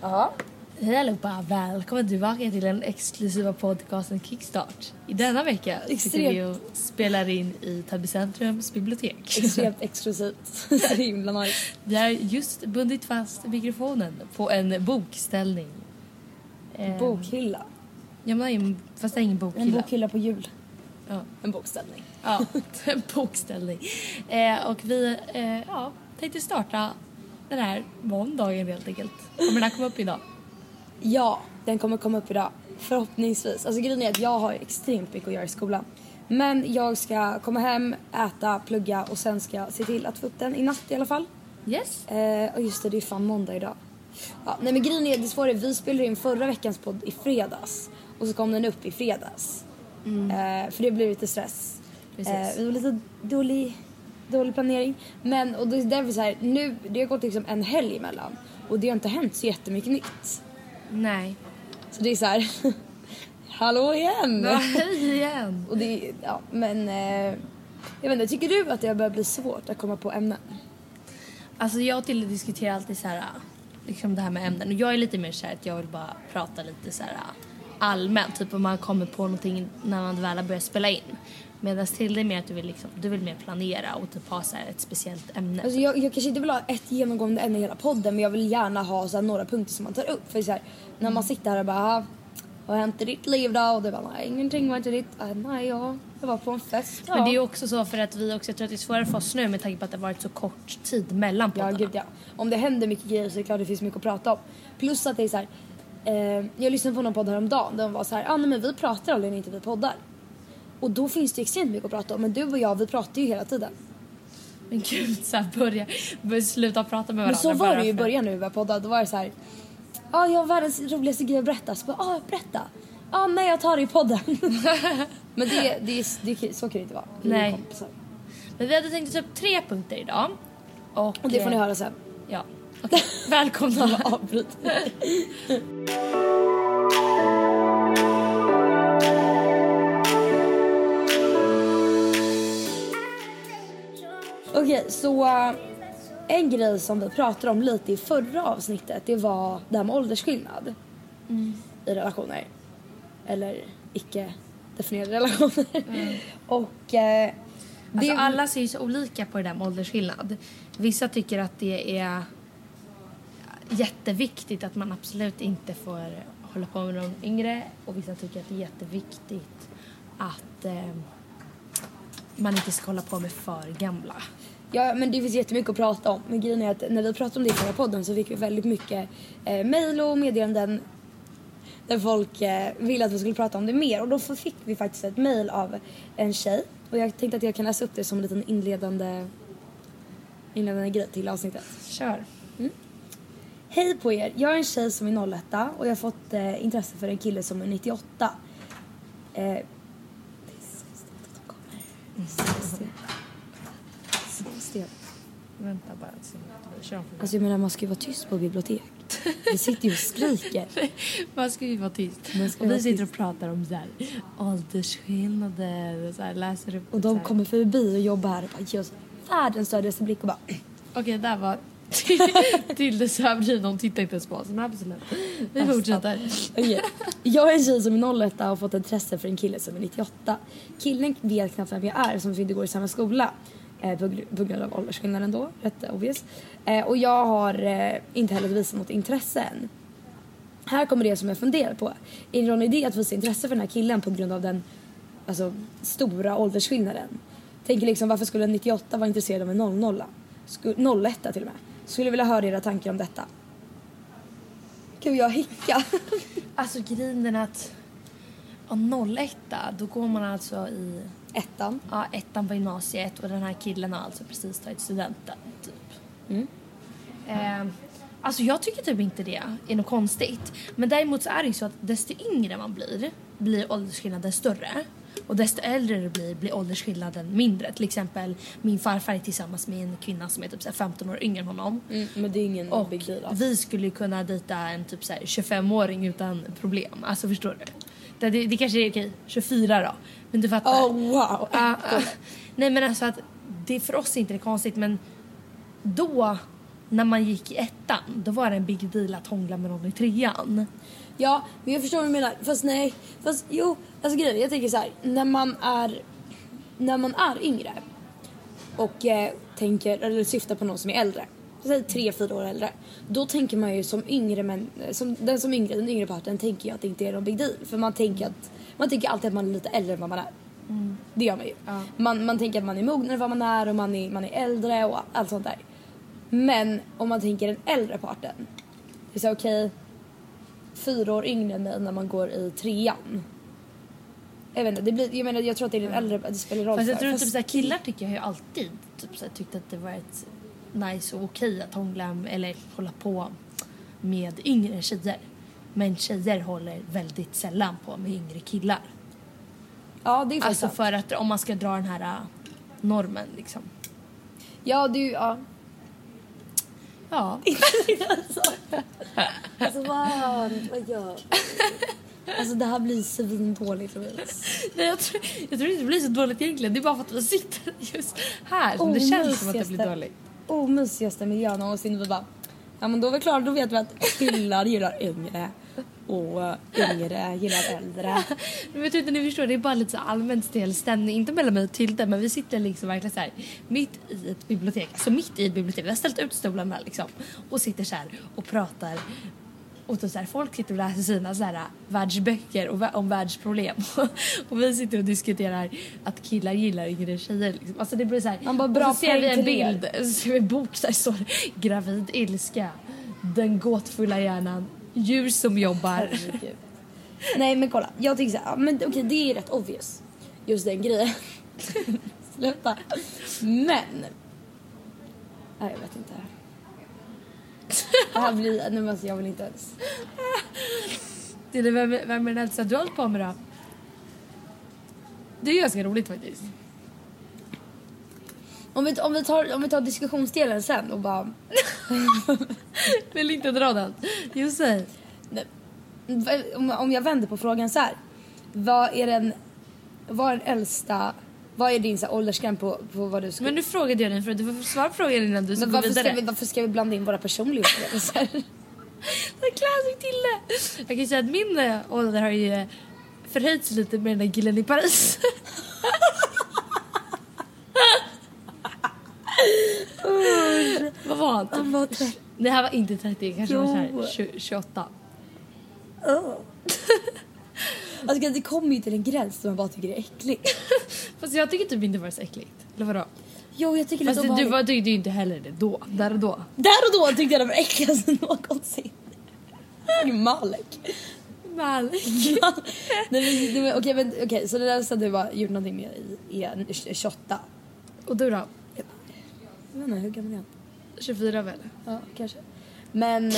Ja. Hej allihopa! Välkommen tillbaka till den exklusiva podcasten Kickstart. I denna vecka sitter Extremt. vi och spelar in i Täby centrums bibliotek. Extremt exklusivt. Så himla nice. Vi har just bundit fast mikrofonen på en bokställning. Eh, Bokhylla. Ja, men en- fast det är ingen En bokhylla. bokhylla på jul. Ja, En bokställning. ja en bokställning. Eh, och vi eh, ja, tänkte starta den här måndagen helt enkelt. Kommer den här komma upp idag? Ja, den kommer komma upp idag. Förhoppningsvis. Alltså grejen är att jag har extremt mycket att göra i skolan. Men jag ska komma hem, äta, plugga och sen ska jag se till att få upp den i natt i alla fall. Yes. Eh, och just det, det är fan måndag idag. Ja, nej men grejen är, det svåra är, vi spelade in förra veckans podd i fredags. Och så kom den upp i fredags. Eh, för det blev lite stress. Precis. Eh, det var lite dålig, dålig planering. Men och det är därför så här, nu, det har gått liksom en helg emellan. Och det har inte hänt så jättemycket nytt. Nej. Så det är så här, hallå igen! Ja, hej igen! Och det, ja, men eh, jag vet inte, tycker du att det har börjat bli svårt att komma på ämnen? Alltså jag och Tilde diskuterar alltid så här, liksom det här med ämnen. Och jag är lite mer så här att jag vill bara prata lite så här allmänt. Typ om man kommer på någonting när man väl har börjat spela in. Medan Tilde är mer att du vill, liksom, du vill mer planera och typ ha så ett speciellt ämne. Alltså jag, jag kanske inte vill ha ett genomgående ämne i hela podden men jag vill gärna ha så här, några punkter som man tar upp. För så här, när man sitter här och bara "Ah, vad har hänt i ditt liv då? Och du bara nej ingenting var inte ditt. Ah, nej ja, jag var på en fest. Ja. Men det är ju också så för att vi också, jag tror att det är svårare för oss nu med tanke på att det har varit så kort tid mellan Ja poddarna. gud ja. Om det händer mycket grejer så är det klart det finns mycket att prata om. Plus att det är så här, eh, jag lyssnade på någon podd häromdagen där de var så här, ah, nej men vi pratar aldrig när inte vi poddar. Och då finns det extremt mycket att prata om men du och jag vi pratar ju hela tiden. Men gud, så här börja, börja sluta prata med varandra. Men så var det ju i början när vi började podda. Då var det så här. Ja, jag har världens roligaste grej att berätta. Så bara, ja, berätta. Ja, nej, jag tar det i podden. Men det, det, är- det, är- så kan det inte vara. Nej. kompisar. Men vi hade tänkt ta upp tre punkter idag. Och, Och det får ni eh, höra sen. Ja. Okej, välkomna. Avbryt. Okej, så eh, en grej som vi pratade om lite i förra avsnittet det var det här med åldersskillnad i relationer. Eller icke definierade relationer. Och eh, det... Alltså alla ser ju så olika på det där med åldersskillnad. Vissa tycker att det är jätteviktigt att man absolut inte får hålla på med de yngre och vissa tycker att det är jätteviktigt att eh, man inte ska hålla på med för gamla. Ja, men det finns jättemycket att prata om. Men grejen är att när vi pratade om det i förra podden så fick vi väldigt mycket eh, mejl och meddelanden där folk eh, ville att vi skulle prata om det mer. Och då fick vi faktiskt ett mejl av en tjej. Och jag tänkte att jag kan läsa upp det som en liten inledande, inledande grej till avsnittet. Kör. Hej på er! Jag är en tjej som är 01 och jag har fått eh, intresse för en kille som är 98. Eh, det är så stelt att de kommer. Så. Så stelt. Vänta bara. Så, kör om. Alltså jag menar man ska ju vara tyst på bibliotek. Vi sitter ju och skriker. Man ska ju vara tyst. Man ska Och vi sitter och pratar om så här, åldersskillnader och så här, läser upp. Och så de här. kommer förbi och jobbar här och bara ger oss världens stödigaste blick och bara Okej, där var Tildes överdrivna. Hon tittar inte ens på oss. Men absolut. Vi fortsätter. Okej. Jag är en tjej som är 01 och har fått intresse för en kille som är 98. Killen vet knappt vem jag är som vi inte går i samma skola. Eh, på, grund av åldersskillnaden då, rätt obvious. Eh, och jag har eh, inte heller visat något intresse än. Här kommer det som jag funderar på. Är det någon idé att visa intresse för den här killen på grund av den alltså, stora åldersskillnaden? Tänker liksom varför skulle en 98 vara intresserad av en 00? Sku- 01 till och med. Skulle vilja höra era tankar om detta. Gud jag hicka. Alltså grejen är att ja, 01 då går man alltså i Ettan. ja, ettan på gymnasiet och den här killen har alltså precis tagit studenten. Typ. Eh, alltså jag tycker typ inte det är något konstigt. Men däremot så är det ju så att desto yngre man blir, blir åldersskillnaden större. Och desto äldre du blir, blir åldersskillnaden mindre. Till exempel min farfar är tillsammans med en kvinna som är typ så här 15 år yngre än honom. Mm, men det är ingen Och big deal. alls. vi skulle kunna dejta en typ så här 25-åring utan problem. Alltså förstår du? Det, det, kanske är okej, 24 då. Men du fattar. Oh wow! Ja, ja. nej men alltså att det för oss är inte det konstigt men då när man gick i ettan då var det en big deal att hångla med någon i trean. Ja, men jag förstår vad du menar. Fast nej, fast jo. Alltså grejen, jag tänker så här. När man är, när man är yngre och eh, tänker, eller syftar på någon som är äldre. Säg tre, fyra år äldre. Då tänker man ju som yngre, men som, den som yngre, den yngre parten tänker ju att det inte är någon big deal. För man tänker att, man tänker alltid att man är lite äldre än vad man är. Det gör man ju. Ja. Man, man tänker att man är mognare än vad man är och man är, man är äldre och allt sånt där. Men om man tänker den äldre parten. Det är okej, fyra år yngre än mig när man går i trean. Jag vet inte, det blir, jag menar jag tror att det är den äldre, det spelar roll Fast jag tror typ såhär, killar tycker jag ju alltid typ såhär, tyckt att det varit nice och okej att hångla eller hålla på med yngre tjejer. Men tjejer håller väldigt sällan på med yngre killar. Ja det är Alltså sant. för att om man ska dra den här äh, normen liksom. Ja du, ja. Ja. Alltså vad, vad gör Alltså det här blir svindåligt Louise. Nej, jag, tror, jag tror inte det blir så dåligt egentligen. Det är bara för att vi sitter just här som det känns som att det blir dåligt. Omysigaste oh, miljön någonsin. Och vi bara, ja men då är vi klara, då vet vi att killar gillar yngre och eh, yngre gillar äldre. Men jag tror inte ni förstår, det är bara lite så allmänt stel stämning. Inte mellan mig och Tilde men vi sitter liksom verkligen så här mitt i ett bibliotek. Alltså mitt i ett bibliotek. Vi har ställt ut stolarna liksom och sitter så här och pratar. Och typ så här, folk sitter och läser sina så här, världsböcker och, om världsproblem. och vi sitter och diskuterar att killar gillar yngre tjejer. Liksom. Alltså det blir så här, Man bara, bra och så ser vi en bild, så ser vi en bok där det står gravid ilska, den gåtfulla hjärnan, djur som jobbar. Nej men kolla, jag tycker såhär, ja, men okej det är rätt obvious. Just den grejen. Sluta. Men. Nej jag vet inte. Det här blir, nej men alltså jag vill inte ens. Det är vem, vem är den äldsta du har hållit på med då? Det är ganska roligt faktiskt. Om vi, om vi, tar, om vi tar diskussionsdelen sen och bara. Vill inte dra den. Jo, säg. Om, om jag vänder på frågan så här. Vad är den, vad är den äldsta, vad är din så här, åldersgräns på, på vad du ska... Men nu frågade jag dig för att du får svara på frågan innan du ska men gå varför, vidare. ska vi, varför ska vi blanda in våra personliga upplevelser? Det är classic Tille! Jag kan ju säga att min eh, ålder har ju eh, förhöjts lite med den där killen i Paris. Vad var han? Han var 30. Det här var inte 30, kanske Jo. var så här 20, 28. Alltså det kommer ju till en gräns som man bara tycker är äcklig. Fast jag tycker typ inte det var så äckligt. Eller vadå? Jo jag tycker Fast lite du var, tyckte ju inte heller det då. Där och då. Där och då tyckte jag det var äckligaste någonsin. Malek. Men, det var- Okej men okej så det där som du har gjort någonting med i är 28. Och du då? Jag vet inte hur gammal är han? 24 väl? Ja kanske. Men... eh,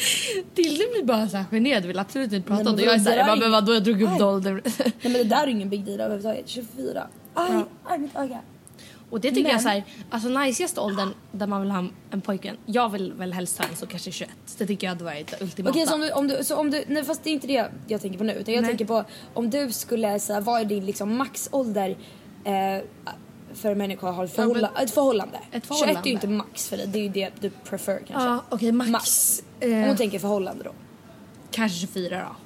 Tilde blir bara så här generad vill absolut inte prata om det. Jag är såhär, jag bara, men vadå jag drog upp Nej. ålder. Nej men det där är ingen big deal överhuvudtaget. 24. Aj, Ja. aj mitt öga. Och det tycker jag Men- såhär, alltså najsigaste åldern där man vill ha en pojkvän. Jag vill väl helst ha en så kanske 21. Det tycker jag hade varit det ultimata. Okej så om du, om du, så om du, nej fast det är inte det jag tänker på nu utan jag Nej. tänker på om du skulle säga vad är din liksom maxålder eh, för en människa att ha ett, förhålla, ett förhållande? Ett 21 är ju förhållande. inte max för dig, det är ju det du prefer kanske. Ja okej max. Max. Eh, Om du tänker förhållande då. kanske 24 då.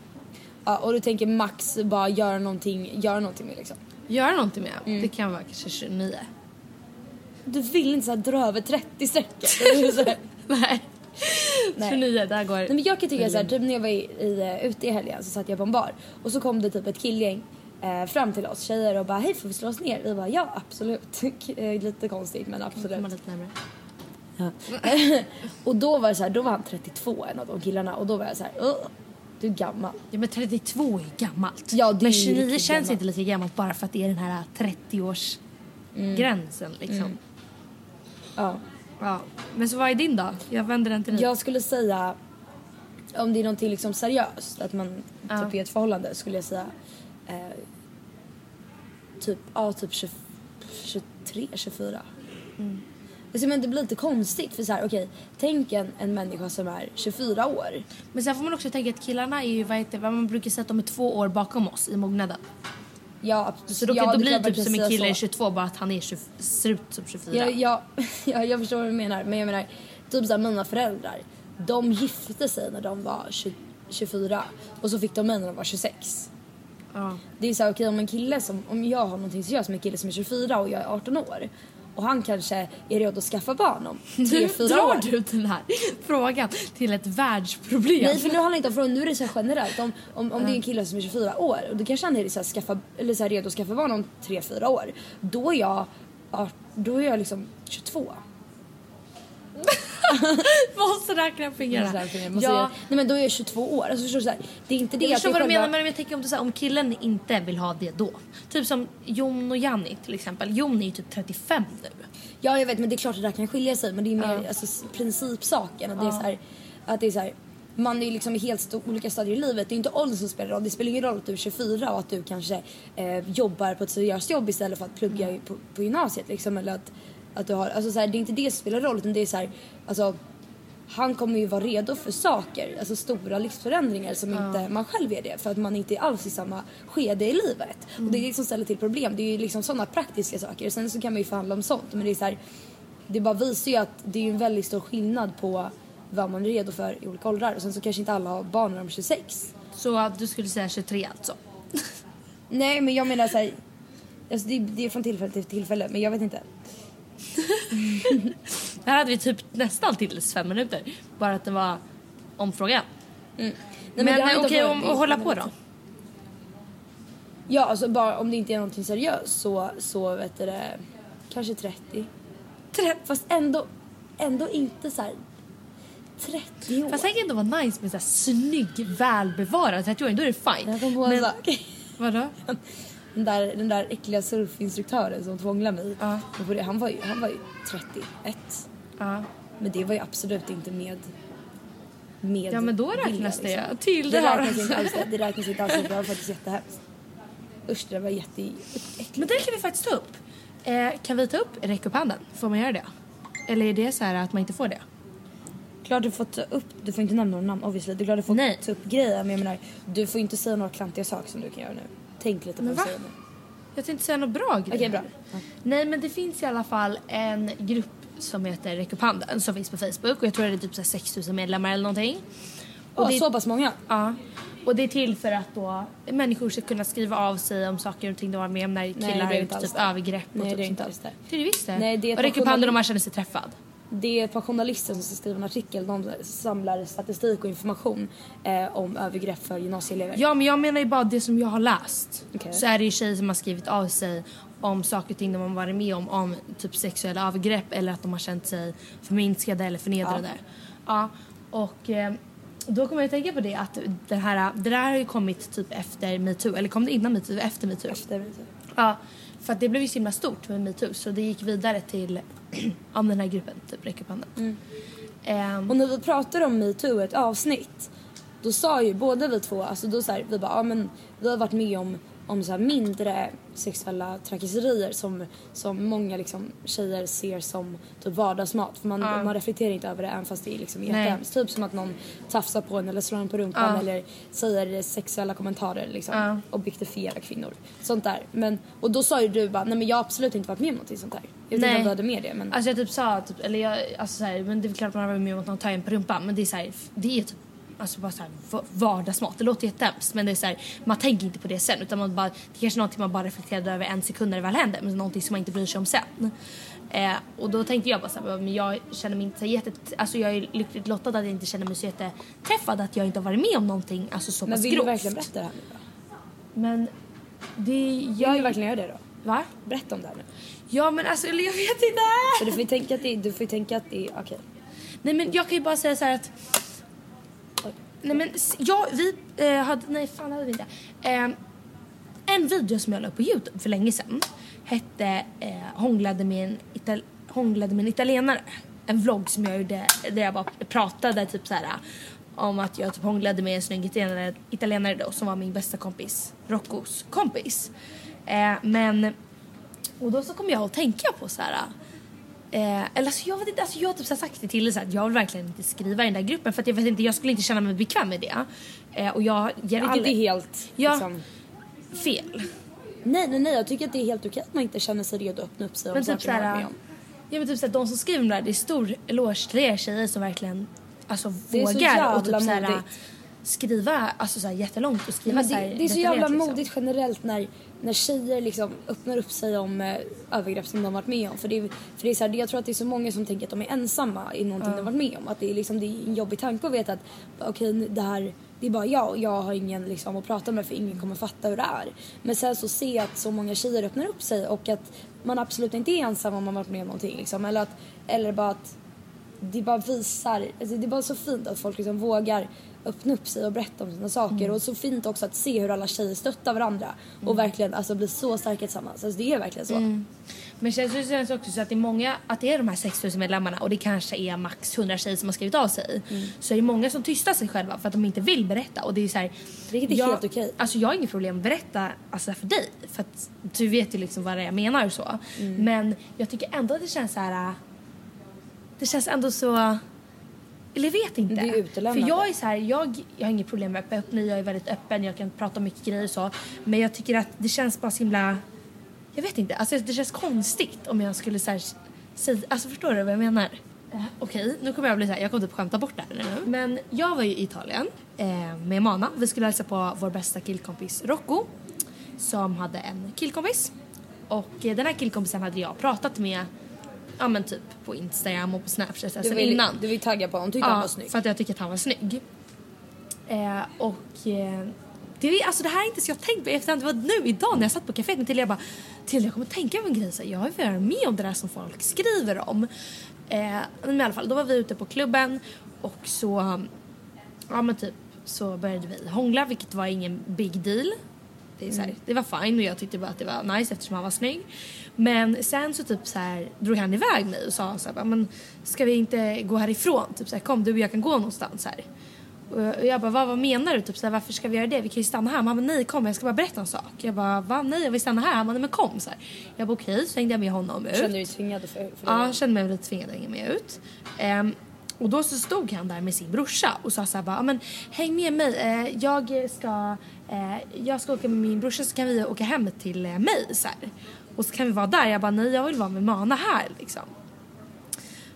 Ja, och du tänker max bara göra någonting, göra någonting med liksom. Göra någonting med. Mm. Det kan vara kanske 29. Du vill inte så här dra över 30 strecket. Nej. Nej. 29 där går. Nej, men jag kan tycka så här, typ när jag var i, i, eh, ute i helgen så satt jag på en bar och så kom det typ ett killgäng eh, fram till oss tjejer och bara hej får vi slå oss ner? Vi bara ja absolut. Lite konstigt men absolut. lite närmare. och då var det så här, då var han 32 en av de killarna och då var jag så här, "Ugh, du är gammal. Ja men 32 är gammalt. Ja, det men ju 29 riktigt känns gammalt. inte lika gammalt bara för att det är den här 30 års gränsen liksom. Ja. Ja. Men så vad är din då? Jag vänder den till dig. Jag skulle säga, om det är någonting liksom seriöst, att man Ja. typ är i ett förhållande, skulle jag säga eh, typ, ja typ 20, 23, 24. Mm. Alltså, men det blir lite konstigt för så här, okej, tänk en, en människa som är 24 år. Men sen får man också tänka att killarna är ju, vad heter vad man brukar säga att de är två år bakom oss i mognaden. Ja, absolut. Så då, ja, då det blir det typ som en kille är så. 22 bara att han är 20, ser ut som 24. Ja, ja, ja, jag förstår vad du menar. Men jag menar, typ såhär mina föräldrar. De gifte sig när de var 20, 24 och så fick de mig när de var 26. Ja. Det är såhär okej om en kille som, om jag har någonting seriöst med en kille som är 24 och jag är 18 år och han kanske är redo att skaffa barn om 3-4 drar år. du den här frågan till ett världsproblem. Nej för nu handlar det inte om frågan, nu är det så här generellt. Om, om, om det är en kille som är 24 år och då kanske han är så här skaffa, eller så här redo att skaffa barn om 3-4 år. Då är jag, ja, då är jag liksom 22. Måste räkna fingrarna. Måste räkna, måste Ja. Nej men då är jag 22 år. Alltså förstår du så här, det är inte det Jag förstår vad du menar men jag tänker om, du, så här, om killen inte vill ha det då. Typ som Jon och Janni till exempel. Jon är ju typ 35 nu. Ja jag vet men det är klart att det där kan skilja sig men det är mer alltså, s- principsaken. Att det är så här, att det är så här, man är ju liksom i helt olika stadier i livet. Det är inte åldern som spelar roll. Det spelar ingen roll att du är 24 och att du kanske eh, jobbar på ett seriöst jobb istället för att plugga i- på, på gymnasiet liksom. Eller att, att du har, alltså så här, det är inte det som spelar roll utan det är så här, alltså han kommer ju vara redo för saker, alltså stora livsförändringar som inte man själv är det för att man inte är alls i samma skede i livet. Och det är det som ställer till problem. Det är ju liksom sådana praktiska saker. Sen så kan man ju förhandla om sånt men det är så här, det bara visar ju att det är en väldigt stor skillnad på vad man är redo för i olika åldrar. Och sen så kanske inte alla har barn när de är 26. Så att du skulle säga 23 alltså? Nej men jag menar såhär, alltså det, det är från tillfälle till tillfälle men jag vet inte. Här hade vi typ nästan till fem minuter. Bara att det var om frågan. Nej, Men, det handlar eh, okej, om- om att hålla på då? Ja alltså bara om det inte är någonting seriöst så, så vet du det, kanske 30. Tre- Fast ändå, ändå inte så här 30 år. Fast tänk ändå vara nice med så här snygg, välbevarad 30-åring. Då är det fine. jag kom på en Men- sak. Vadå? Den där, den där äckliga surfinstruktören som tvånglade mig. Ja. Det, han, var ju, han var ju 31. Ja. Men det var ju absolut inte med... med Ja, men då räknas det liksom. till det det här. räknas inte alls. Det, det räknas inte alls. Det var faktiskt jättehemskt. Usch, det var jätteäckligt. Men det kan vi faktiskt ta upp. Eh, kan vi ta upp räck upp handen? Får man göra det? Eller är det så här att man inte får det? Klart du får ta upp, du får inte nämna några namn obviously. Det är klart du får Nej. ta upp grejer men jag menar, du får inte säga några klantiga saker som du kan göra nu. Tänk lite på Men vad du säger nu. Jag tänkte säga något bra grejer. Okej, bra. Ja. Nej men det finns i alla fall en grupp som heter Räck upp handen som finns på Facebook och jag tror det är typ så här 6000 medlemmar eller någonting. Åh, det- så pass många? Ja. Och det är till för att då människor ska kunna skriva av sig om saker och ting de var med om när killar är har gjort typ övergrepp och Nej, typ det är inte där. alls det. Det är det visst det. Nej, det är och räck upp handen om man känner sig träffad. Det är ett par journalister som ska skriva en artikel. De samlar statistik och information eh, om övergrepp för gymnasieelever. Ja men jag menar ju bara det som jag har läst. Okej. Så är det ju tjejer som har skrivit av sig om saker och ting de har varit med om, om typ sexuella övergrepp eller att de har känt sig förminskade eller förnedrade. Ja. och eh, då kommer jag att tänka på det att det här, det där har ju kommit typ efter metoo, eller kom det innan metoo, efter metoo? Efter, Ja, för att det blev ju så himla stort med metoo så det gick vidare till om den här gruppen, typ räck upp handen. Ehm, Och när vi pratade om metoo ett avsnitt då sa ju båda vi två, alltså då så här, vi bara, ja men vi har varit med om, om så här mindre sexuella trakasserier som, som många liksom tjejer ser som typ vardagsmat. För man, Ja. man reflekterar inte över det även fast det är liksom jättehemskt. Typ som att någon tafsar på en eller slår en på rumpan Ja. eller säger sexuella kommentarer liksom. Ja. Objektifierar kvinnor. Sånt där. Men, och då sa ju du bara, nej men jag har absolut inte varit med om någonting sånt där. Jag vet inte om du hade med det men. Alltså jag typ sa, typ, eller jag, alltså så här, men det är klart man har varit med om att någon tar en på rumpan men det är så här, det är typ Alltså bara så här va- vardagsmat. Det låter jättehemskt men det är så här, man tänker inte på det sen utan man bara, det är kanske är någonting man bara reflekterade över en sekund när det väl händer men någonting som man inte bryr sig om sen. Eh, och då tänkte jag bara så här, men jag känner mig inte så jätte, alltså jag är lyckligt lottad att jag inte känner mig så jätteträffad att jag inte har varit med om någonting alltså så Men pass vill du grovt. verkligen berätta det här nu då? Men det, Jag jag, vill verkligen göra det då. Va? Berätta om det här nu. Ja men alltså eller jag vet inte. För du får ju tänka att det, du får tänka att det okej. Nej men jag kan ju bara säga så här att Nej men ja, vi eh, hade, nej fan hade vi inte. Eh, en video som jag la upp på Youtube för länge sedan hette eh, hånglade, med en Ital- hånglade med en italienare. en vlogg som jag gjorde där jag bara pratade typ så här eh, om att jag typ hånglade med en snygg italienare, italienare då som var min bästa kompis, Roccos kompis. Eh, men, och då så kom jag att tänka på så här. Eh, eller alltså jag vet inte, alltså jag har typ så sagt till så att jag vill verkligen inte skriva i den där gruppen för att jag vet inte, jag skulle inte känna mig bekväm med det. Eh, och jag ger Vilket aldrig... är helt Ja. liksom, fel. Nej nej nej jag tycker att det är helt okej att man inte känner sig redo att öppna upp sig om Men typ saker man varit såhär, med om. ja men typ såhär, de som skriver om det det är stor eloge till er tjejer som verkligen alltså Det är så vågar och typ jävla modigt. Skriva alltså såhär jättelångt och skriva Men det, det är så jävla liksom. modigt generellt när, när tjejer liksom öppnar upp sig om eh, övergrepp som de varit med om. För, det, är- för det är så här, det- jag tror att det är så många som tänker att de är ensamma i någonting de varit med om. Att det är, liksom, det är en jobbig tanke att veta att okej det här det är bara jag och jag har ingen liksom, att prata med för ingen kommer fatta hur det är. Men sen så se att så många tjejer öppnar upp sig och att man absolut inte är ensam om man varit med om någonting. Liksom. Eller, att, eller bara att det bara visar, alltså det är bara så fint att folk liksom vågar öppna upp sig och berätta om sina saker och så fint också att se hur alla tjejer stöttar varandra och verkligen alltså blir så starka tillsammans. Alltså det är verkligen så. Men känns det känns också så att det är många, att det är de här 6000 medlemmarna och det kanske är max 100 tjejer som har skrivit av sig. Mm. Så är det många som tystar sig själva för att de inte vill berätta och det är så här, Vilket är jag, helt okej. Alltså jag har inget problem att berätta alltså för dig för att du vet ju liksom vad det är jag menar och så. Mm. Men jag tycker ändå att det känns så här. Det känns ändå så eller jag vet inte. Det är utelämnande. För jag är så här, jag, jag har inget problem med öppenhet, jag är väldigt öppen, jag kan prata om mycket grejer och så. Men jag tycker att det känns bara så himla jag vet inte, alltså det känns konstigt om jag skulle så här, säga, alltså förstår du vad jag menar? Eh, Okej, nu kommer jag bli så här, jag kommer typ skämta bort det här nu. Men jag var ju i Italien eh, med Mana. Vi skulle hälsa på vår bästa killkompis Rocco som hade en killkompis. Och eh, den här killkompisen hade jag pratat med ja men typ på Instagram och på Snapchat Du sen vill, innan. du vill tagga på honom, tyckte han var snygg. för att jag tycker att han var snygg. Eh, och eh, det, alltså det här är inte så jag tänkt på efterhand. Det var nu idag när jag satt på kaféet med Tilde jag bara Tilde jag kommer tänka på en grej. Så jag har ju varit med om det där som folk skriver om. Eh, men i alla fall, då var vi ute på klubben och så ja men typ så började vi hångla vilket var ingen big deal. Det, är så här, det var fine och jag tyckte bara att det var nice eftersom han var snygg. Men sen så typ så här drog han iväg mig och sa så här, men ska vi inte gå härifrån? Typ så här, kom du och jag kan gå någonstans här. Och jag bara, vad, vad menar du? Typ så här, varför ska vi göra det? Vi kan ju stanna här. Han bara, nej kom jag ska bara berätta en sak. Jag bara, va? Nej jag vill stanna här. Han bara, nej men kom. Så här. Jag bara, okej. Så hängde jag med honom ut. Kände du dig tvingad för, för Ja, jag kände mig lite tvingad att hänga med ut. Ehm, och då så stod han där med sin brorsa och sa så här bara, "Ja, men häng med mig, eh, jag ska, jag ska åka med min brorsa så kan vi åka hem till eh, mig så här. Och så kan vi vara där. Jag bara, nej jag vill vara med Mana här liksom.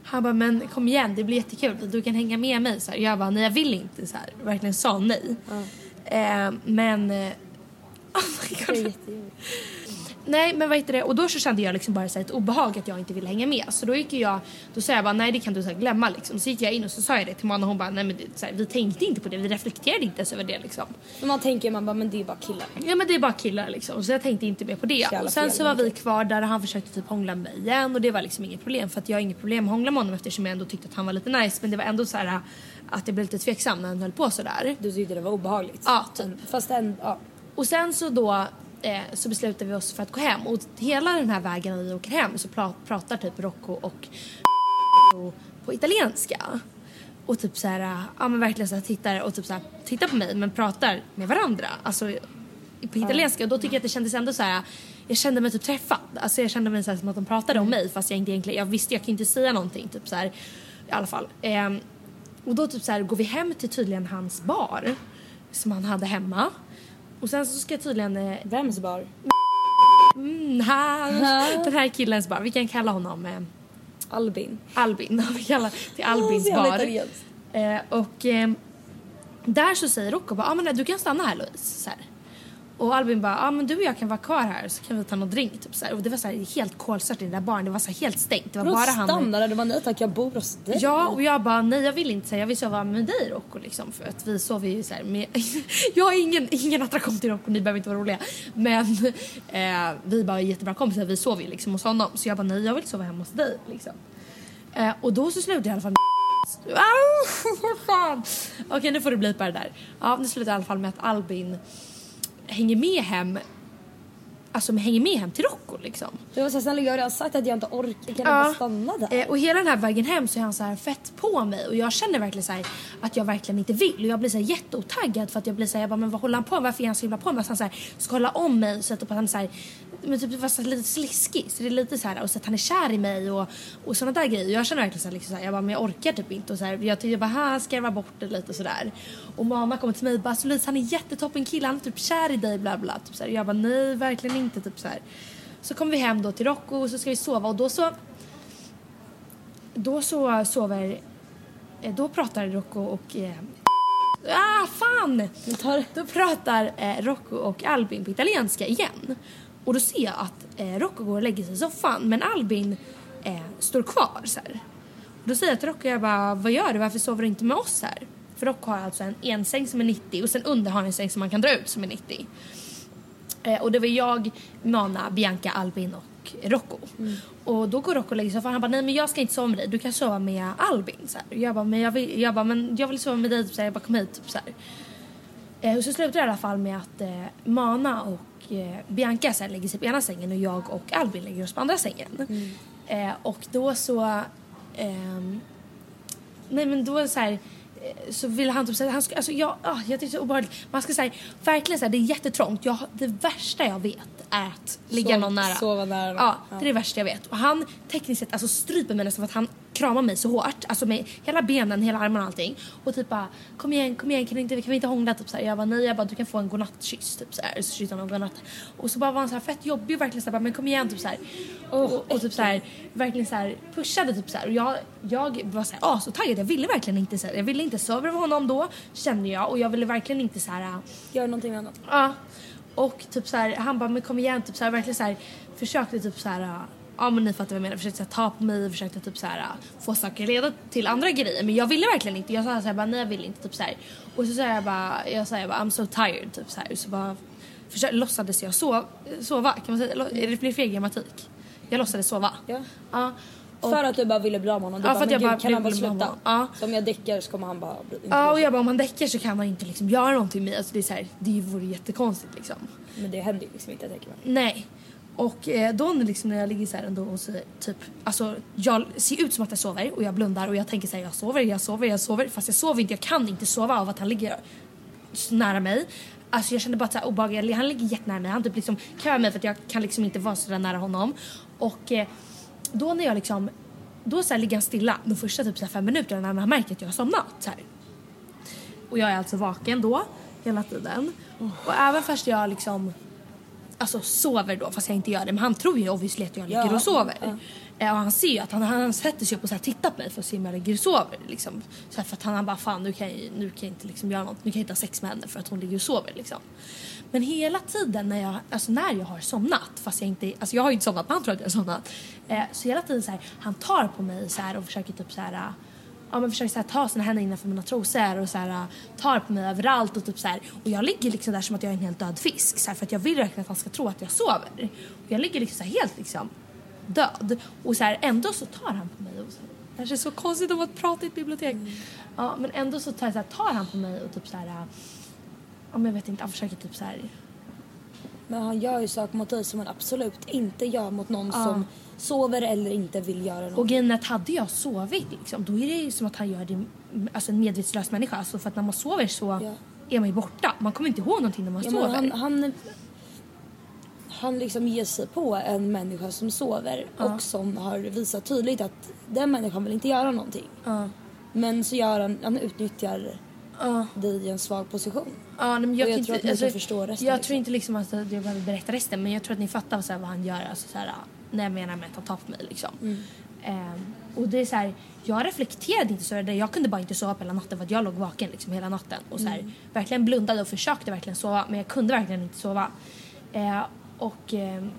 Han bara, men kom igen det blir jättekul, du kan hänga med mig så här. Jag bara, nej jag vill inte så här. Verkligen sa nej. Ehm, men, eh, oh my god. Nej men vad heter det och då så kände jag liksom bara så ett obehag att jag inte ville hänga med så då gick jag då sa jag bara nej det kan du så glömma liksom så gick jag in och så sa jag det till Mona och hon bara nej men det, så här, vi tänkte inte på det vi reflekterade inte ens över det liksom. Men man tänker man bara, men det är bara killar. Ja men det är bara killar liksom så jag tänkte inte mer på det. jävla Och sen så var vi kvar där och han försökte typ hångla med mig igen och det var liksom inget problem för att jag har inget problem att hångla med honom eftersom jag ändå tyckte att han var lite nice men det var ändå så här att jag blev lite tveksam när han höll på sådär. Du tyckte det var obehagligt. Ja, typ. Fast en, ja. Och sen så då eh, så beslutade vi oss för att gå hem och hela den här vägen när vi åker hem så pra- pratar typ Rocco och på italienska. Och typ så här, ja men verkligen så här tittar och typ så här, tittar på mig men pratar med varandra. Alltså på italienska och då tycker jag att det kändes ändå så här. Jag kände mig typ träffad. Alltså jag kände mig så som att de pratade om mig fast jag inte egentligen, jag visste jag kan inte säga någonting typ så här. I alla fall. Ehm, och då typ så här går vi hem till tydligen hans bar som han hade hemma. Och sen så ska jag tydligen eh, Vems bar? Mm, han, den här killens bar. Vi kan kalla honom eh, Albin. Albin. Vi kallar till Albins bar. Eh, och eh, där så säger Rocco bara, ah, men du kan stanna här Louise. Så här. Och Albin bara, ah, men du och jag kan vara kvar här så kan vi ta någon drink. Typ, så här. Och det var så här, helt kolsvart i den där baren. Det var så här, helt stängt. Det var bara han. stanna där? Du bara nej tack jag bor hos dig. Ja, och jag bara nej jag vill inte säga jag vill sova med dig Rocco liksom för att vi sover ju så här med Jag har ingen, ingen attraktion till Rocco, ni behöver inte vara roliga. Men eh, vi bara är jättebra kompisar, vi sover ju liksom hos honom. Så jag bara nej jag vill sova hemma hos dig liksom. Eh, och då så slutade i alla fall fan. Okej nu får du blipa det där. Ja det slutade i alla fall med att Albin hänger med hem alltså hänger med hem till Rocco liksom. Du var såhär, snälla jag har redan sagt att jag inte orkar, kan bara stanna där? Eh, och hela den här vägen hem så är han så här fett på mig och jag känner verkligen så här att jag verkligen inte vill och jag blir så här jätteotaggad för att jag blir så här, jag bara, men vad håller han på med? Varför är han så himla på mig? Så han så här, ska hålla om mig så att han så här, men typ var så här, lite sliskig så det är lite så här och så att han är kär i mig och, och sådana där grejer. Jag känner verkligen så här, liksom så här jag bara, men jag orkar typ inte och så här, jag tycker bara, här ska jag vara bort det lite och sådär. Och mamma kommer till mig och bara, så Louise han är jättetoppen kille, han är typ kär i dig bla bla. Typ så här. Jag bara, nej verkligen inte typ så här. Så kommer vi hem då till Rocco och så ska vi sova och då så då så sover eh, då pratar Rocco och eh, Ah, fan! Då pratar eh, Rocco och Albin på italienska igen. Och då ser jag att eh, Rocco går och lägger sig i soffan men Albin eh, står kvar så här. Och då säger jag till Rocco, jag bara, vad gör du? Varför sover du inte med oss här? För Rocco har alltså en ensäng som är 90 och sen under har han en säng som man kan dra ut som är 90. Eh, och det var jag, Mana, Bianca, Albin och Rocco. Mm. Och då går Rocco och lägger sig och han bara nej men jag ska inte sova med dig, du kan sova med Albin. Så här. Jag bara men jag vill, jag bara, men jag vill sova med dig, typ, så här. jag bara kom hit. Typ, så här. Eh, och så slutar det i alla fall med att eh, Mana och eh, Bianca så här, lägger sig på ena sängen och jag och Albin lägger oss på andra sängen. Eh, och då så ehm, Nej men då så här eh, så vill han typ säga, han ska, alltså jag, ah, jag tycker det så obehagligt. Man ska säga, verkligen säga det är jättetrångt. Jag, det värsta jag vet är att ligga Sov- någon nära. sova nära. Ja, Ja. det är det värsta jag vet. Och han tekniskt sett alltså stryper mig nästan för att han kramar mig så hårt. Alltså med hela benen, hela armarna och allting. Och typ bara, kom igen, kom igen, kan vi inte, kan vi inte hångla? Typ så här. Jag bara, nej, jag bara, du kan få en godnattkyss. Typ så här. Så kysste han godnatt. Och så bara var han så här fett jobbig och verkligen så här, bara, men kom igen, typ så här. Och, och typ så här, verkligen så här pushade typ så här. Och jag, jag var så här asotaggad. Jag ville verkligen inte så här. Jag ville inte sova över honom då, kände jag. Och jag ville verkligen inte så här Gör någonting annat. Ja. Och typ så här, han bara men kom igen typ så här, verkligen så här, försökte typ så här äh, Ja men ni fattar vad jag menar. Försökte här, ta på mig, försökte typ så här, äh, få saker leda till andra grejer. Men jag ville verkligen inte. Jag sa så här, bara nej jag vill inte. Typ så här. Och så sa jag bara, jag sa jag bara I'm so tired. Typ så här. Så bara försökte, låtsades jag sov, sova. Kan man säga? Är det blir fel grammatik? Jag låtsades sova. Ja. Ja. Och, För att du bara ville bli av med honom. Du Ja, bara, för att jag gud, bara kan han bara sluta? Ja. Så om jag däckar så kommer han bara... Inte ja och jag bara om han däckar så kan man inte liksom göra någonting med alltså det är så här, det vore jättekonstigt liksom. Men det händer ju liksom inte, jag tänker mig. Nej. Och eh, då när liksom när jag ligger så här ändå och så typ, alltså jag ser ut som att jag sover och jag blundar och jag tänker så här, jag sover, jag sover, jag sover. Fast jag sover inte, jag kan inte sova av att han ligger så nära mig. Alltså jag kände bara så här obehaglig, han ligger jättenära mig, han typ liksom kör mig för att jag kan liksom inte vara så där nära honom. Och eh, då när jag liksom, då så här ligger han stilla de första typ så fem minuterna när han märker att jag har somnat så här. Och jag är alltså vaken då hela tiden. Och även fast jag liksom alltså sover då fast jag inte gör det. Men han tror ju obviously att jag ligger Ja, och sover. ja. Eh, Och han ser ju att han, han sätter sig upp och så här tittar på mig för att se om jag ligger och sover. Liksom. Så här, för att han, han bara fan nu kan jag, nu kan jag inte liksom göra något. Nu kan jag inte ha sex med henne för att hon ligger och sover liksom. Men hela tiden när jag, alltså när jag har somnat, fast jag inte, alltså jag har ju inte somnat men han tror att jag har somnat. Eh, så hela tiden så här, han tar på mig så här och försöker typ så här Ja men försöker så här, ta sina händer innanför mina trosor och så här, äh, tar på mig överallt och typ så här. Och jag ligger liksom där som att jag är en helt död fisk så här, för att jag vill verkligen att han ska tro att jag sover. Och jag ligger liksom så här helt liksom död. Och så här, ändå så tar han på mig. Och så, det här känns så konstigt om att prata i ett bibliotek. Ja, men ändå så tar, så här, tar han på mig och typ så här. Äh, ja, men jag vet inte, han försöker typ så här. Men han gör ju saker mot dig som han absolut inte gör mot någon som sover eller inte vill göra något. Och grejen att hade jag sovit liksom, då är det ju som att han gör det, alltså en medvetslös människa. Alltså för att när man sover så Ja. är man ju borta. Man kommer inte ihåg någonting när man Ja, sover. han, han, han liksom ger sig på en människa som sover och som har visat tydligt att den människan vill inte göra någonting. Ja. Men så gör han, han utnyttjar Ja. dig i en svag position. Ja, nej, men jag, jag tror inte, att ni alltså, förstå resten, Jag liksom. tror inte liksom att jag behöver berätta resten men jag tror att ni fattar så vad han gör. Alltså, så här, när jag menar med att han tar på mig liksom. Mm. Ehm, och det är så här, jag reflekterade inte så det. Jag kunde bara inte sova på hela natten för att jag låg vaken liksom hela natten. Och så här, Mm. verkligen blundade och försökte verkligen sova men jag kunde verkligen inte sova. Eh, och ehm,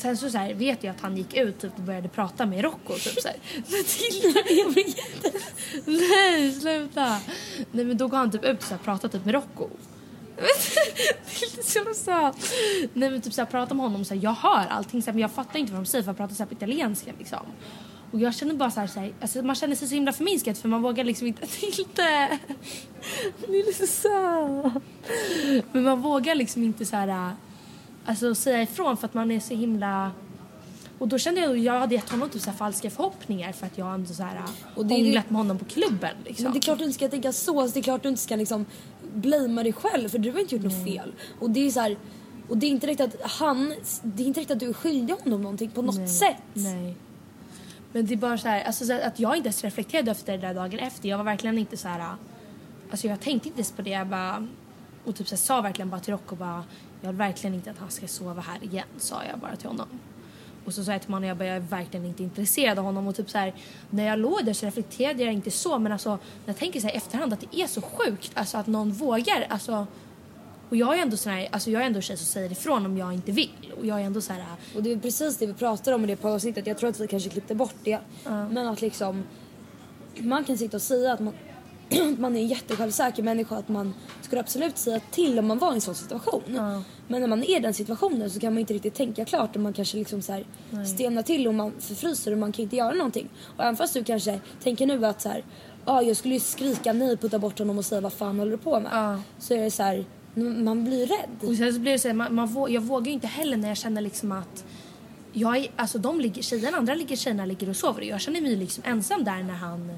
sen så, så här, vet jag att han gick ut typ, och började prata med Rocco. Typ, så här. Jag blir jätte... Nej, sluta! Nej men då går han typ ut och så här, pratar typ med Rocco. det så jävla söt. Nej men typ såhär prata med honom så här, jag hör allting så här, men jag fattar inte vad de säger för han pratar så här på italienska liksom. Och jag känner bara så här, så här alltså man känner sig så himla förminskad för man vågar liksom inte, inte. Det är så. Men man vågar liksom inte så här. Alltså, säga ifrån för att man är så himla och då kände jag att jag hade gett honom typ så falska förhoppningar för att jag ändå så här Och det hånglat med honom på klubben liksom. Men det är klart du inte ska tänka så. så det är klart du inte ska liksom blamea dig själv för du har inte gjort något fel. Och det är så här, och det är inte riktigt att han, det är inte riktigt att du är skyldig honom någonting på något Nej, sätt. Nej. Men det är bara så här, alltså så att jag inte ens reflekterade efter det där dagen efter. Jag var verkligen inte så här, alltså jag tänkte inte ens på det. Jag bara, och typ så här, sa verkligen bara till Rocco bara, jag vill verkligen inte att han ska sova här igen, sa jag bara till honom. Och så sa jag till mannen, jag bara, jag är verkligen inte intresserad av honom. Och typ så här, när jag låg där så reflekterade jag inte så. Men alltså, när jag tänker så här efterhand att det är så sjukt alltså att någon vågar. Alltså, och jag är ändå sån här, alltså jag är ändå en tjej som säger ifrån om jag inte vill. Och jag är ändå så här, Och det är precis det vi pratar om i det på avsnittet. Jag tror att vi kanske klippte bort det. Men att liksom man kan sitta och säga att man, man är en jättesjälvsäker människa att man skulle absolut säga till om man var i en sån situation. Men när man är i den situationen så kan man inte riktigt tänka klart och man kanske liksom så här stelnar till och man förfryser och man kan inte göra någonting. Och även fast du kanske tänker nu att så här, ah, jag skulle ju skrika nej, putta bort honom och säga vad fan håller du på med? Ja. Så är det så här, man blir rädd. Och sen så blir det så här, man, man vå, jag vågar ju inte heller när jag känner liksom att jag är, alltså de ligger, tjejerna, andra ligger, tjejerna ligger och sover och jag känner mig liksom ensam där när han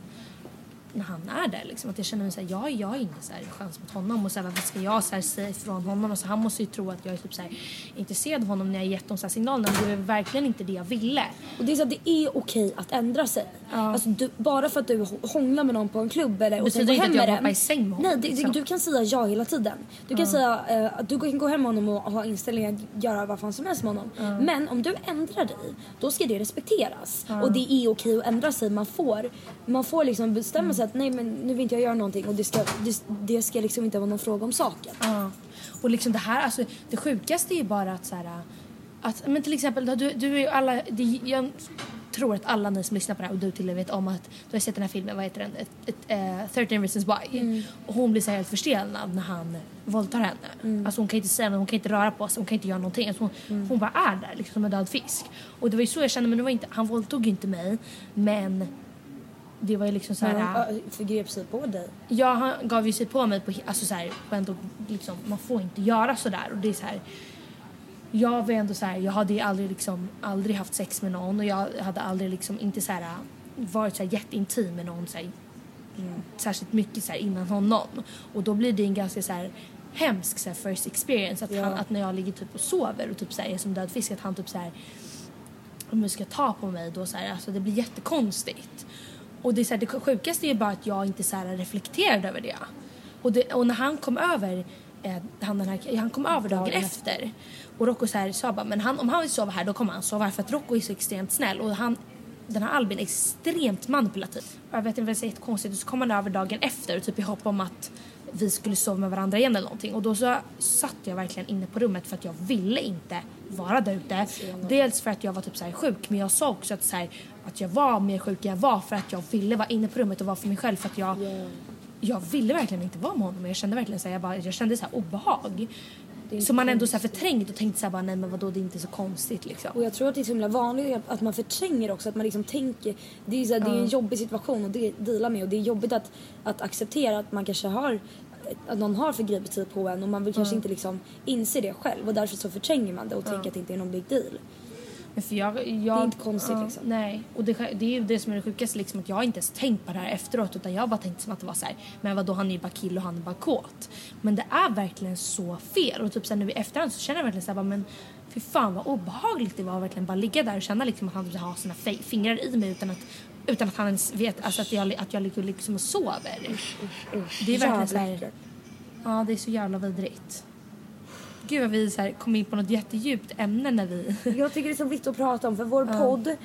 när han är där liksom. Att jag känner mig såhär, jag, jag har ingen så här chans mot honom och så här, varför ska jag så här, säga ifrån honom? Och så han måste ju tro att jag är typ så här, intresserad av honom när jag gett så här signalerna men det är verkligen inte det jag ville. Och det är så att det är okej att ändra sig. Alltså, du, bara för att du hå- hånglar med någon på en klubb eller och sen går hem med den. i säng med honom, Nej, det, det, liksom. du kan säga ja hela tiden. Du kan säga eh, att du kan gå hem med honom och ha inställningen att göra vad fan som helst med honom. Men om du ändrar dig, då ska det respekteras. Och det är okej att ändra sig. Man får, man får liksom bestämma sig att nej men nu vill inte jag göra någonting och det ska, det, det ska liksom inte vara någon fråga om saken. Ja. Och liksom det här, alltså det sjukaste är ju bara att så här, att, men till exempel, du, du är alla, det, jag tror att alla ni som lyssnar på det här och du till och med vet om att du har sett den här filmen, vad heter den? Ett, ett, eh, 13 reasons why. Och hon blir så här helt förstelnad när han våldtar henne. Alltså hon kan inte säga något, hon kan inte röra på sig, hon kan inte göra någonting. Alltså hon, hon bara är där liksom som en död fisk. Och det var ju så jag kände, men det var inte, han våldtog ju inte mig men det var ju liksom så här. Han förgrep sig på dig. Ja, han gav ju sig på mig på, alltså så här, på ändå, liksom, man får inte göra sådär och det är så här. Jag var ändå så här, jag hade aldrig liksom, aldrig haft sex med någon och jag hade aldrig liksom inte så här varit så här jätteintim med någon så här, särskilt mycket så här innan honom. Och då blir det en ganska så här hemsk så här, first experience att, Ja. han, att när jag ligger typ och sover och typ så här, är som död fisk att han typ så här om du ska ta på mig då så här, alltså det blir jättekonstigt. Och det, är så här, det sjukaste är ju bara att jag inte så här reflekterade över det. Och, det, och när han kom över, eh, han, den här, han kom över dagen Dagen efter och Rocco så här, sa bara men han, om han vill sova här då kommer han sova här för att Rocco är så extremt snäll och han den här Albin är extremt manipulativ. Och Jag vet inte vad det är jättekonstigt och så kom han över dagen efter typ i hopp om att vi skulle sova med varandra igen eller någonting och då så satt jag verkligen inne på rummet för att jag ville inte vara där ute. Dels för att jag var typ så här sjuk men jag sa också att, så här, att jag var mer sjuk än jag var för att jag ville vara inne på rummet och vara för mig själv för att jag jag ville verkligen inte vara med honom. Jag kände verkligen så här, jag, bara, jag kände så här obehag. Så man ändå så förträngt och tänkte så här, bara, nej men vadå det är inte så konstigt liksom. Och jag tror att det är så himla vanligt att- man förtränger också. Att man liksom tänker. Det är, så här, det är en jobbig situation att de- deala med och det är jobbigt att, att acceptera att man kanske har att någon har förgripit sig på en och man vill kanske inte liksom inse det själv och därför så förtränger man det och tänker att det inte är någon big deal. För jag, jag, Det är inte konstigt, liksom. Nej, och det, det är ju det som är det sjukaste liksom att jag inte ens tänkt på det här efteråt utan jag bara tänkte som att det var så här, men vadå han är ju bara kille och han är bara kåt. Men det är verkligen så fel och typ sen nu i efterhand så känner jag verkligen så här, men fy fan vad obehagligt det var att verkligen bara ligga där och känna liksom att han typ har sina fingrar i mig utan att utan att han ens vet alltså att jag, att jag ligger liksom och sover. Det är verkligen så här, ja det är så jävla vidrigt. Gud vad vi så här kom in på något jättedjupt ämne när vi Jag tycker det är så viktigt att prata om för vår podd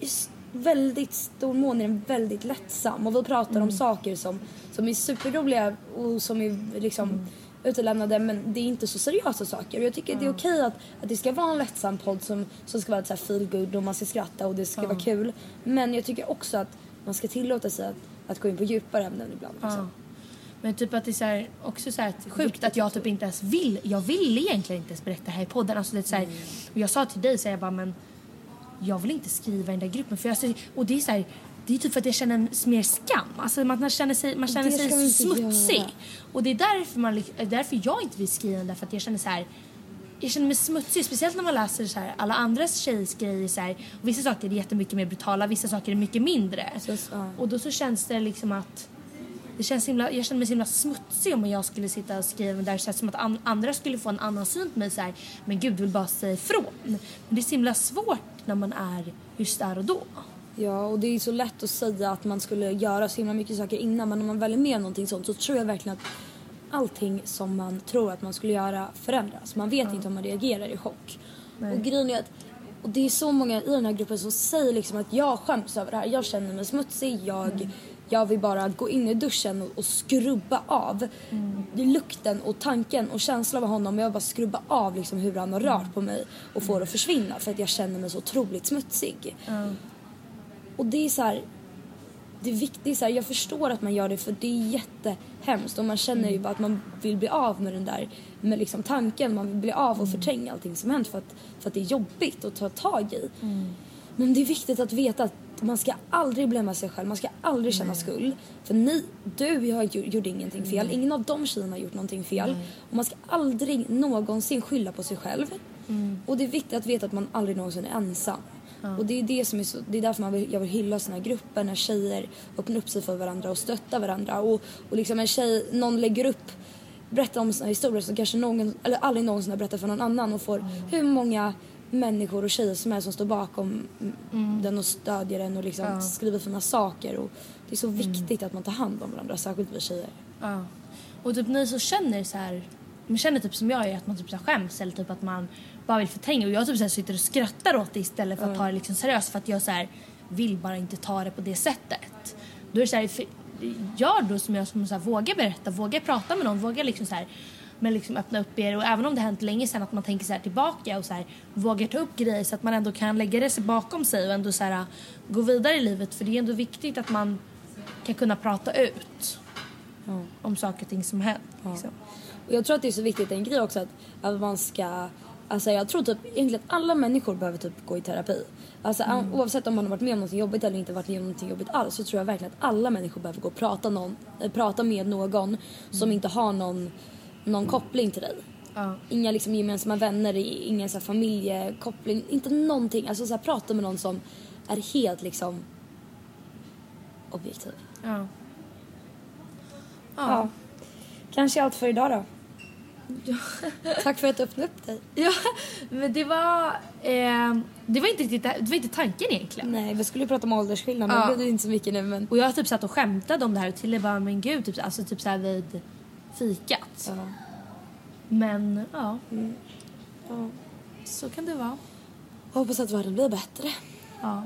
i väldigt stor mån är den väldigt lättsam och vi pratar om saker som, som är superroliga och som är liksom utelämnade men det är inte så seriösa saker. Och jag tycker det är okej att, att det ska vara en lättsam podd som, som ska vara så här feel good och man ska skratta och det ska vara kul. Men jag tycker också att man ska tillåta sig att, att gå in på djupare ämnen ibland. Också. Men typ att det är så här, också så här att sjukt att jag typ inte ens vill. Jag vill egentligen inte ens berätta det här i podden. Alltså det är så här, och jag sa till dig så här, jag bara men jag vill inte skriva i den där gruppen för jag och det är så här, det är typ för att jag känner en mer skam. Alltså man känner sig, man känner sig så smutsig. göra. Och det är därför, man, därför jag inte vill skriva den där för att jag känner så här jag känner mig smutsig, speciellt när man läser så här, alla andras tjejs grejer. Så här, och vissa saker är jättemycket mer brutala, vissa saker är mycket mindre. Så, ja. Och då så känns det liksom att det känns himla, jag känner mig så himla smutsig om jag skulle sitta och skriva där så som att an, andra skulle få en annan syn på mig så här, men gud vill bara säga ifrån. Men det är så himla svårt när man är just där och då. Ja, och det är så lätt att säga att man skulle göra så himla mycket saker innan men om man väl är med om någonting sånt så tror jag verkligen att allting som man tror att man skulle göra förändras. Man vet inte om man reagerar i chock. Och grejen är att och det är så många i den här gruppen som säger liksom att jag skäms över det här. Jag känner mig smutsig. Jag, jag vill bara gå in i duschen och, och skrubba av lukten och tanken och känslan av honom. Jag vill bara skrubba av liksom hur han har rört på mig och få det att försvinna för att jag känner mig så otroligt smutsig. Och det är så här, det är viktigt, så här, jag förstår att man gör det för det är jättehemskt och man känner ju bara att man vill bli av med den där med liksom tanken, man vill bli av och förtränga allting som hänt för att, för att det är jobbigt att ta tag i. Men det är viktigt att veta att man ska aldrig blämma sig själv, man ska aldrig känna skuld. För ni, du har ju, gjorde ingenting fel, ingen av de tjejerna har gjort någonting fel. Och man ska aldrig någonsin skylla på sig själv. Och det är viktigt att veta att man aldrig någonsin är ensam. Och det är det som är så, det är därför man vill, jag vill hylla såna här grupper när tjejer öppnar upp sig för varandra och stöttar varandra. Och, och liksom en tjej, någon lägger upp, berättar om såna historier som kanske någon, eller aldrig någonsin har berättat för någon annan och får hur många människor och tjejer som helst som står bakom den och stödjer den och liksom skriver fina saker. Och det är så viktigt att man tar hand om varandra, särskilt vi tjejer. Ja. Och typ ni som känner så här, man känner typ som jag är att man typ så här skäms eller typ att man bara vill förtränga och jag typ så här sitter och skrattar åt det istället för att ta det liksom seriöst för att jag så här vill bara inte ta det på det sättet. Då är det så här, gör då som jag som så här, vågar berätta, vågar prata med någon, vågar liksom så här men liksom öppna upp er och även om det hänt länge sedan att man tänker så här tillbaka och så här vågar ta upp grejer så att man ändå kan lägga det sig bakom sig och ändå så här gå vidare i livet för det är ändå viktigt att man kan kunna prata ut om saker och ting som hänt. Liksom. Och jag tror att det är så viktigt en grej också att, att man ska Alltså jag tror typ egentligen att alla människor behöver typ gå i terapi. Alltså Mm. oavsett om man har varit med om något jobbigt eller inte varit med om något jobbigt alls så tror jag verkligen att alla människor behöver gå och prata, någon, äh, prata med någon som inte har någon, någon koppling till dig. Ja. Inga liksom gemensamma vänner, ingen så här familjekoppling, inte någonting. Alltså så här, prata med någon som är helt liksom objektiv. Ja. Ja. Kanske allt för idag då. Tack för att du öppnade upp dig. Ja, men det var, eh, det var inte riktigt, det var inte tanken egentligen. Nej, vi skulle ju prata om åldersskillnad men Ja. det blev inte så mycket nu men... Och jag typ satt och skämtade om det här och till bara men gud, typ, alltså typ så här vid fikat. Ja. Men ja, Ja. så kan det vara. Jag hoppas att världen blir bättre. Ja.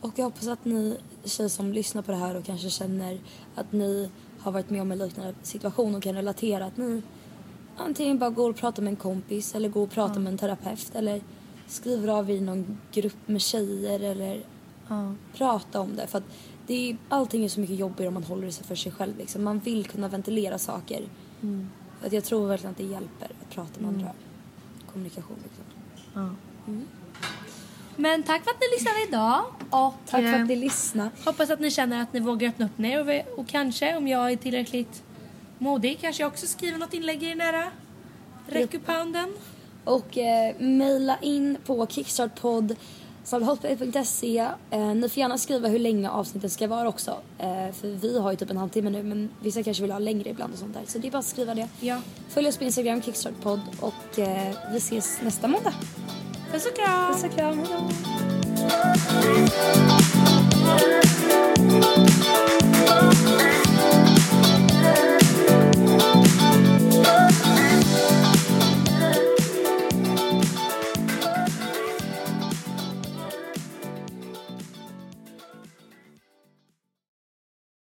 Och jag hoppas att ni tjejer som lyssnar på det här och kanske känner att ni har varit med om en liknande situation och kan relatera att ni antingen bara går och pratar med en kompis eller går och pratar med en terapeut eller skriver av i någon grupp med tjejer eller Ja. prata om det. För att det är, allting är så mycket jobbigare om man håller sig för sig själv. Liksom. Man vill kunna ventilera saker. För att jag tror verkligen att det hjälper att prata med andra. Kommunikation liksom. ja. Men tack för att ni lyssnade idag. Och, Tack för eh, att ni lyssnade. Hoppas att ni känner att ni vågar öppna upp er och, vi- och kanske om jag är tillräckligt modig kanske jag också skriver något inlägg i den där räck upp handen. Och eh, mejla in på kickstartpodd hotmail.se. Eh, ni får gärna skriva hur länge avsnittet ska vara också. Eh, för vi har ju typ en halvtimme nu men vissa kanske vill ha längre ibland och sånt där. Så det är bara att skriva det. Ja. Följ oss på Instagram, kickstartpodd och eh, vi ses nästa måndag. Puss och kram! Puss och kram, hejdå!